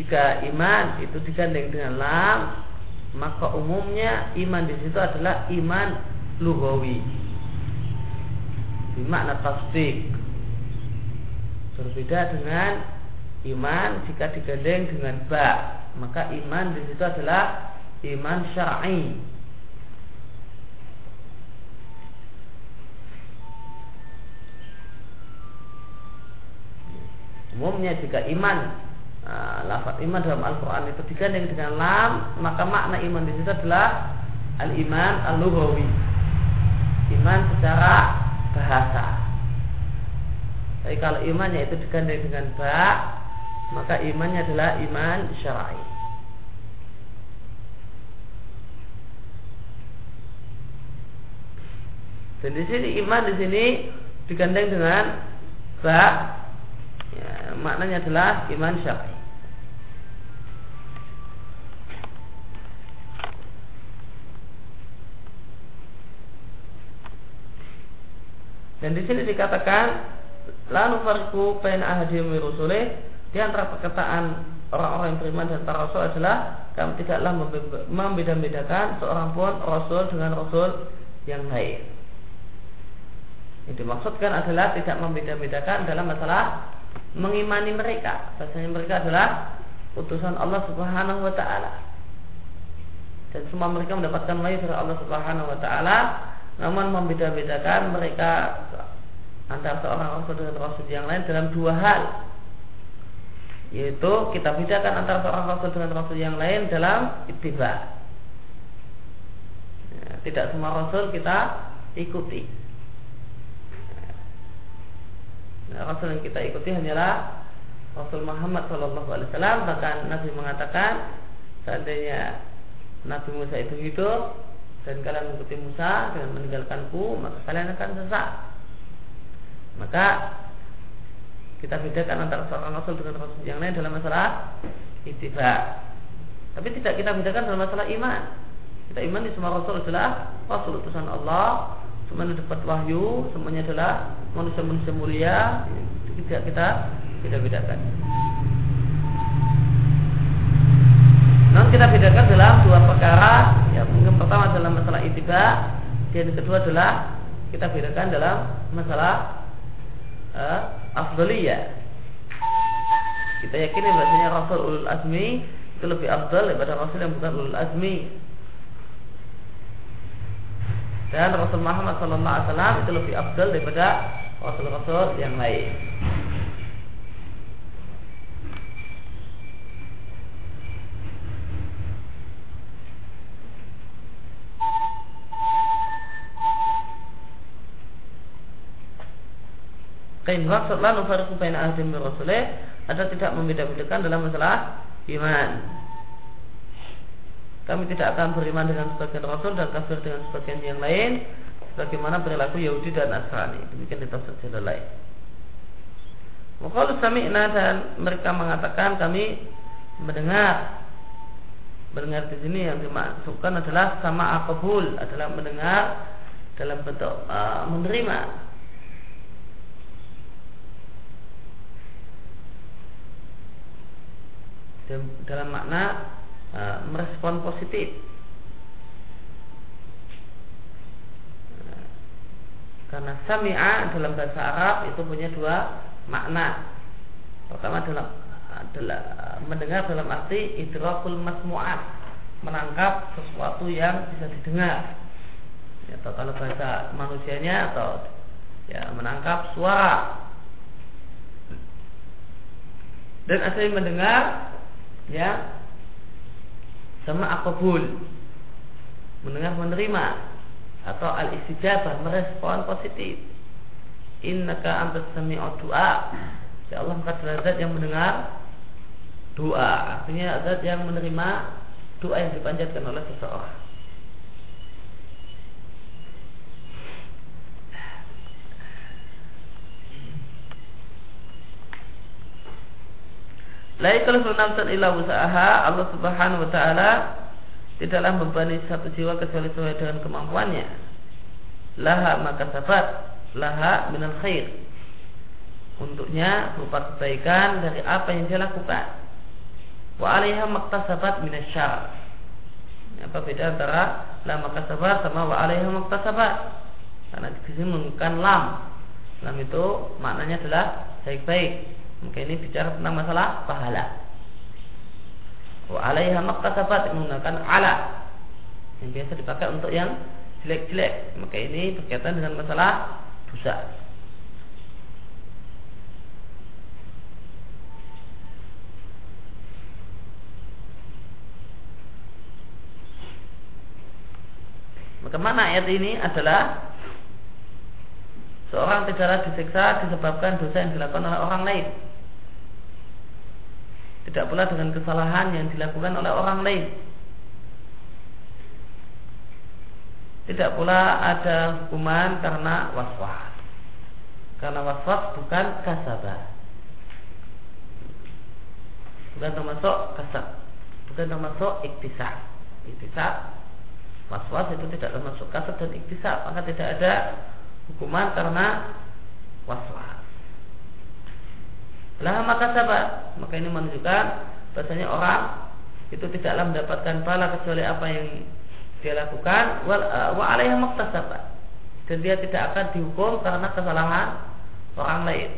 jika iman itu digandeng dengan lam, maka umumnya iman di situ adalah iman lugawi. Makna tasdik. Berbeda dengan iman jika digandeng dengan ba, maka iman di situ adalah iman syar'i. Umumnya jika iman uh, lafaz iman dalam Al-Quran itu digandeng dengan lam, maka makna iman di situ adalah al-iman al-lughawi. Iman secara bahasa. Tapi kalau imannya itu digandeng dengan ba, maka imannya adalah iman syar'i. Dan di sini iman di sini digandeng dengan ba ya, maknanya adalah iman syar'i. Dan di sini dikatakan lalu fariku pen ahadim rusulih di antara perkataan orang-orang yang beriman dan para rasul adalah kami tidaklah membeda-bedakan seorang pun rasul dengan rasul yang lain. Yang dimaksudkan adalah tidak membeda-bedakan dalam masalah mengimani mereka. Bahasanya mereka adalah utusan Allah Subhanahu wa taala. Dan semua mereka mendapatkan wahyu dari Allah Subhanahu wa taala, namun membeda-bedakan mereka antara seorang rasul dengan rasul yang lain dalam dua hal. Yaitu kita bedakan antara seorang rasul dengan rasul yang lain dalam ittiba. Ya, tidak semua rasul kita ikuti. Nah, rasul yang kita ikuti hanyalah Rasul Muhammad Wasallam. Bahkan Nabi mengatakan seandainya Nabi Musa itu hidup dan kalian mengikuti Musa dengan meninggalkanku maka kalian akan sesat maka kita bedakan antara seorang rasul dengan rasul yang lain dalam masalah ittiba. Tapi tidak kita bedakan dalam masalah iman. Kita iman di semua rasul adalah rasul utusan Allah, semuanya dapat wahyu, semuanya adalah manusia-manusia mulia. Tidak kita tidak bedakan. Namun kita bedakan dalam dua perkara. Ya, mungkin pertama dalam masalah itiba, dan kedua adalah kita bedakan dalam masalah uh, afdaliyah. Kita yakini bahasanya Rasul ulul azmi itu lebih afdal daripada Rasul yang bukan ulul azmi. Dan Rasul Muhammad Wasallam itu lebih afdal daripada Rasul-Rasul yang lain. Kain maksud lalu fariqu baina ahdim rasulih ada tidak membeda-bedakan dalam masalah iman. Kami tidak akan beriman dengan sebagian rasul dan kafir dengan sebagian yang lain sebagaimana perilaku Yahudi dan Nasrani. Demikian di tafsir jalan lain. Waktu sami'na dan mereka mengatakan kami mendengar mendengar di sini yang dimaksudkan adalah sama akabul adalah mendengar dalam bentuk uh, menerima dalam makna uh, merespon positif. Karena sami'a dalam bahasa Arab itu punya dua makna. Pertama dalam adalah mendengar dalam arti idrakul masmu'at, menangkap sesuatu yang bisa didengar. Ya, atau kalau bahasa manusianya atau ya menangkap suara. Dan asli mendengar ya. Sama akabul mendengar menerima. Atau al istijabah merespon positif. Innaka antas sami'u doa ya Allah engkau zat yang mendengar doa artinya zat yang menerima doa yang dipanjatkan oleh seseorang La yukallifu nafsan illa usaha Allah Subhanahu wa taala tidaklah membebani satu jiwa kecuali sesuai dengan kemampuannya. Laha maka sabat laha minal khair. Untuknya berupa kebaikan dari apa yang dia lakukan. Wa alaiha maktasabat minasyar. Apa beda antara la maktasabat sama wa alaiha maktasabat? Karena di sini menggunakan lam. Lam itu maknanya adalah baik-baik maka ini bicara tentang masalah pahala. Wa alaiha maktasabat menggunakan ala yang biasa dipakai untuk yang jelek-jelek. Maka ini berkaitan dengan masalah dosa. Maka mana ayat ini adalah Seorang tidaklah disiksa disebabkan dosa yang dilakukan oleh orang lain tidak pula dengan kesalahan yang dilakukan oleh orang lain. Tidak pula ada hukuman karena waswas. Karena waswas bukan kasabah. Bukan termasuk kasab. Bukan termasuk iktisab. Iktisab waswas itu tidak termasuk kasab dan iktisab. Maka tidak ada hukuman karena was-was. Lah maka sahabat, maka ini menunjukkan bahasanya orang itu tidaklah mendapatkan pahala kecuali apa yang dia lakukan. Wal uh, wa alaihi maktasabat dan dia tidak akan dihukum karena kesalahan orang lain.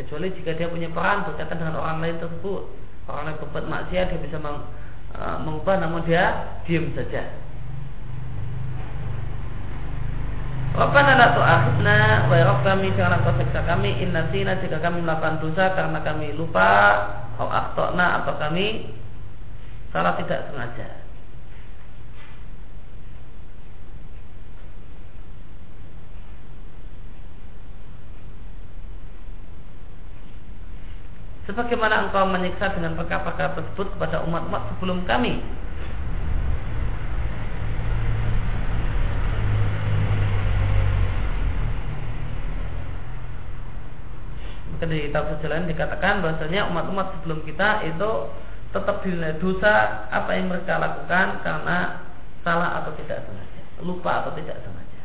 Kecuali jika dia punya peran berkaitan dengan orang lain tersebut. Orang lain berbuat maksiat dia bisa uh, mengubah namun dia diam saja Rabbana la tu'akhidna wa kami janganlah kau siksa kami in nasina jika kami melakukan dosa karena kami lupa atau akhtona atau kami salah tidak sengaja. Sebagaimana engkau menyiksa dengan perkara-perkara tersebut kepada umat-umat sebelum kami Maka di tafsir jalan dikatakan bahwasanya umat-umat sebelum kita itu tetap dinilai dosa apa yang mereka lakukan karena salah atau tidak sengaja, lupa atau tidak sengaja.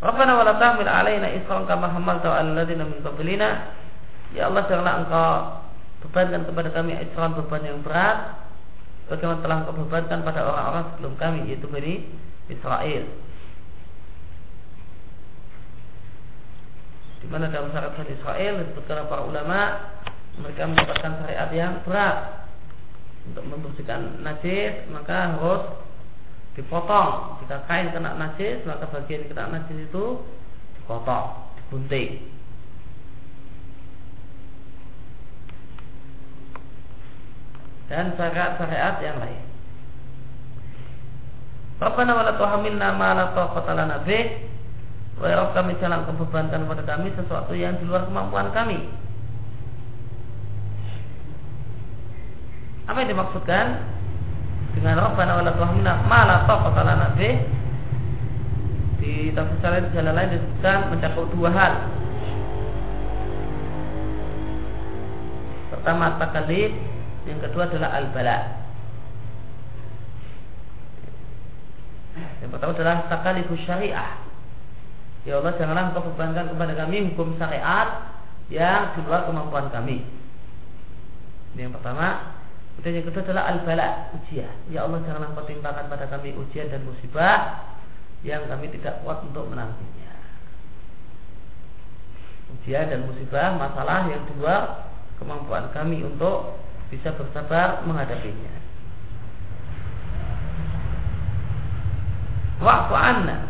Rabbana wa la tahmil alaina isran kama hamalta 'alal ladzina min qablina. Ya Allah janganlah Engkau bebankan kepada kami isran beban yang berat bagaimana telah Engkau bebankan pada orang-orang sebelum kami yaitu Bani Israel. Di mana dalam syariat Bani Israel disebutkan para ulama mereka mendapatkan syariat yang berat. Untuk membersihkan najis maka harus dipotong. Jika kain kena najis maka bagian kena najis itu dipotong digunting. Dan syariat-syariat yang lain. Rabbana wa la tuhamilna ma la taqata lana bih Wa kami jangan kebebankan kepada kami sesuatu yang di luar kemampuan kami. Apa yang dimaksudkan dengan Rabbana wa la tuhmina ma la taqata lana Di tafsir lain jalan lain disebutkan mencakup dua hal. Pertama takalid, yang kedua adalah al-bala. Yang pertama adalah takalifus syariah Ya Allah janganlah engkau bebankan kepada kami hukum syariat yang di luar kemampuan kami. Ini yang pertama. Kemudian yang kedua adalah al-bala, ujian. Ya Allah janganlah engkau timpakan pada kami ujian dan musibah yang kami tidak kuat untuk menangguhnya. Ujian dan musibah masalah yang di luar kemampuan kami untuk bisa bersabar menghadapinya. Wa'fu anna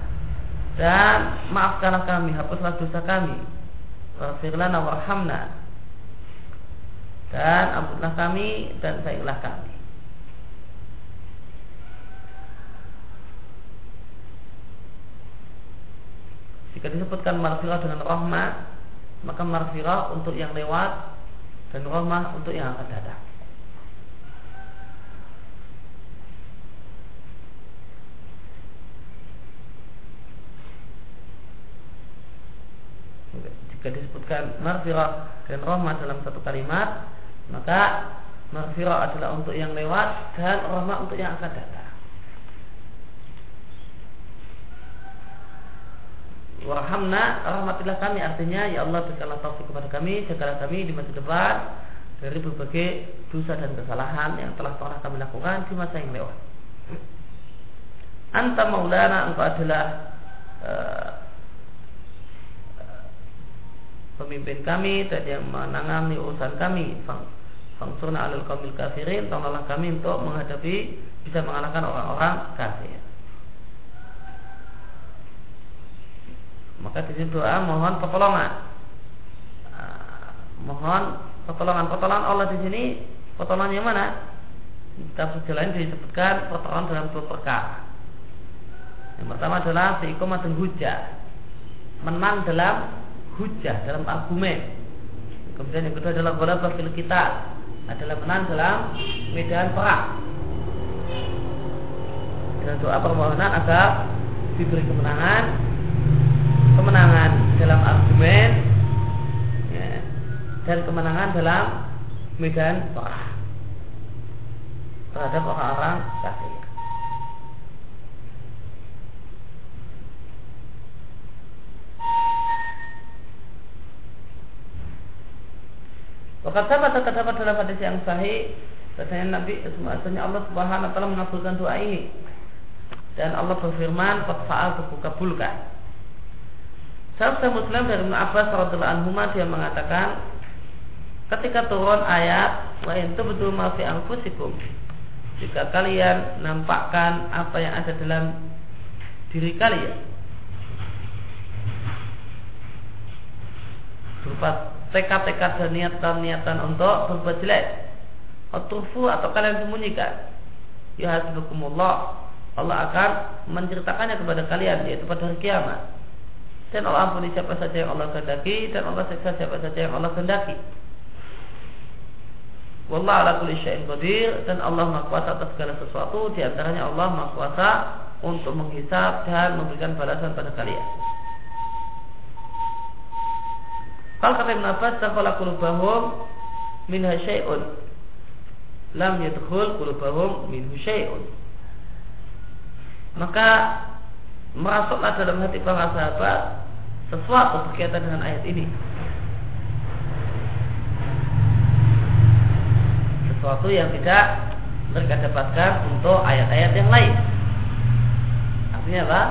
dan maafkanlah kami, hapuslah dosa kami. Waghfirlana warhamna. Dan ampunlah kami dan sayangilah kami. Jika disebutkan marfirah dengan rahmah, maka marfirah untuk yang lewat dan rahmah untuk yang akan datang. Jika disebutkan marfirah dan rahmat dalam satu kalimat maka marfirah adalah untuk yang lewat dan rahmat untuk yang akan datang Warhamna rahmatilah kami artinya ya Allah berikanlah taufik kepada kami jagalah kami di masa depan dari berbagai dosa dan kesalahan yang telah pernah kami lakukan di masa yang lewat. Anta maulana engkau adalah uh, pemimpin kami dan yang menangani urusan kami. Fangsurna alul kaumil kafirin tolonglah kami untuk menghadapi bisa mengalahkan orang-orang kafir. Maka di sini doa mohon pertolongan. Ah, mohon pertolongan. Pertolongan Allah di sini pertolongan yang mana? Kita lain disebutkan pertolongan dalam dua perkara. Yang pertama adalah dan hujah menang dalam hujah dalam argumen. Kemudian yang kedua adalah bola fil kita adalah menang dalam medan perang. Dan doa permohonan agar diberi kemenangan, kemenangan dalam argumen, ya, dan kemenangan dalam medan perang terhadap orang-orang kafir. Waktu sahabat terdapat dalam hadis yang sahih Katanya Nabi Semuanya Allah subhanahu wa ta'ala mengabulkan doa ini. Dan Allah berfirman Fatfa'al kabulkan Sahabat Muslim dari Ibn Abbas radhiyallahu anhu dia mengatakan ketika turun ayat wa in tubdu ma fi anfusikum jika kalian nampakkan apa yang ada dalam diri kalian berupa tekad-tekad dan niatan-niatan untuk berbuat jelek. Atau atau kalian sembunyikan. Ya hasbukumullah. Allah akan menceritakannya kepada kalian yaitu pada hari kiamat. Dan Allah ampuni siapa saja yang Allah kehendaki dan Allah siksa siapa saja yang Allah kehendaki. Wallah ala kulli syai'in qadir. Dan Allah Maha Kuasa atas segala sesuatu. Di antaranya Allah Maha Kuasa untuk menghisap dan memberikan balasan pada kalian. Kalau kata Ibn Abbas, "Dakhala qulubahum minha syai'un." Lam yadkhul qulubahum minhu syai'un. Maka masuklah dalam hati para sahabat sesuatu berkaitan dengan ayat ini. Sesuatu yang tidak mereka dapatkan untuk ayat-ayat yang lain. Artinya apa?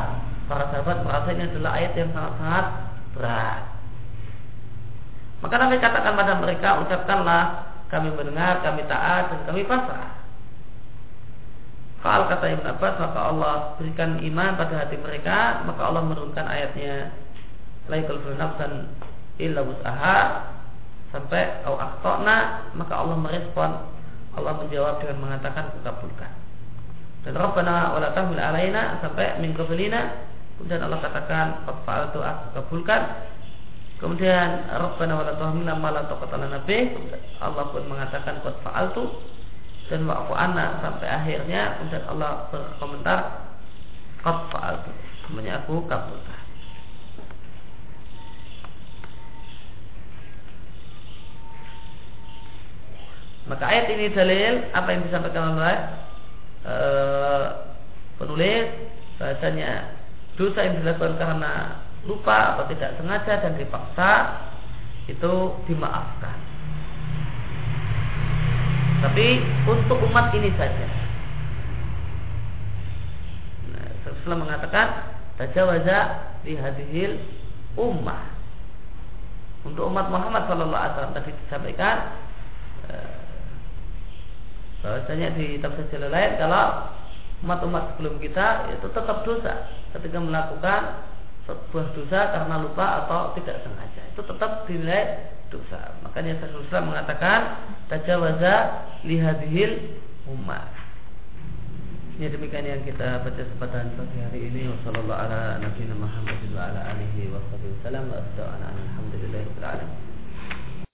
Para sahabat merasa ini adalah ayat yang sangat-sangat berat. Maka Nabi katakan pada mereka, ucapkanlah kami mendengar, kami taat, dan kami pasrah. Fa'al kata Ibn Abbas maka Allah berikan iman pada hati mereka maka Allah menurunkan ayatnya laikul nafsan illa wus'aha sampai au akhtona maka Allah merespon Allah menjawab dengan mengatakan kukabulkan dan Rabbana wala tahmil alaina sampai min qablina kemudian Allah katakan qad aku kabulkan kemudian Rabbana wala tahmilna ma la Allah pun mengatakan qad fa'altu. Dan wa'fu anna sampai akhirnya. Kemudian Allah berkomentar qad fa'altu. Semuanya aku kabulkan. Maka ayat ini dalil apa yang disampaikan oleh e, penulis. Bahasanya dosa yang dilakukan karena lupa atau tidak sengaja dan dipaksa itu dimaafkan tapi untuk umat ini saja. Nah, mengatakan tajawaza di hadhil ummah. Untuk umat Muhammad Sallallahu Alaihi Wasallam tadi disampaikan eh, bahwasanya di tafsir lain kalau umat-umat sebelum kita itu tetap dosa ketika melakukan sebuah dosa karena lupa atau tidak sengaja itu tetap dinilai dosa. Makanya Rasulullah mengatakan tajawaza lihadhil umat. Ini demikian yang kita baca kesempatan pagi hari ini. Wassalamualaikum warahmatullahi wabarakatuh.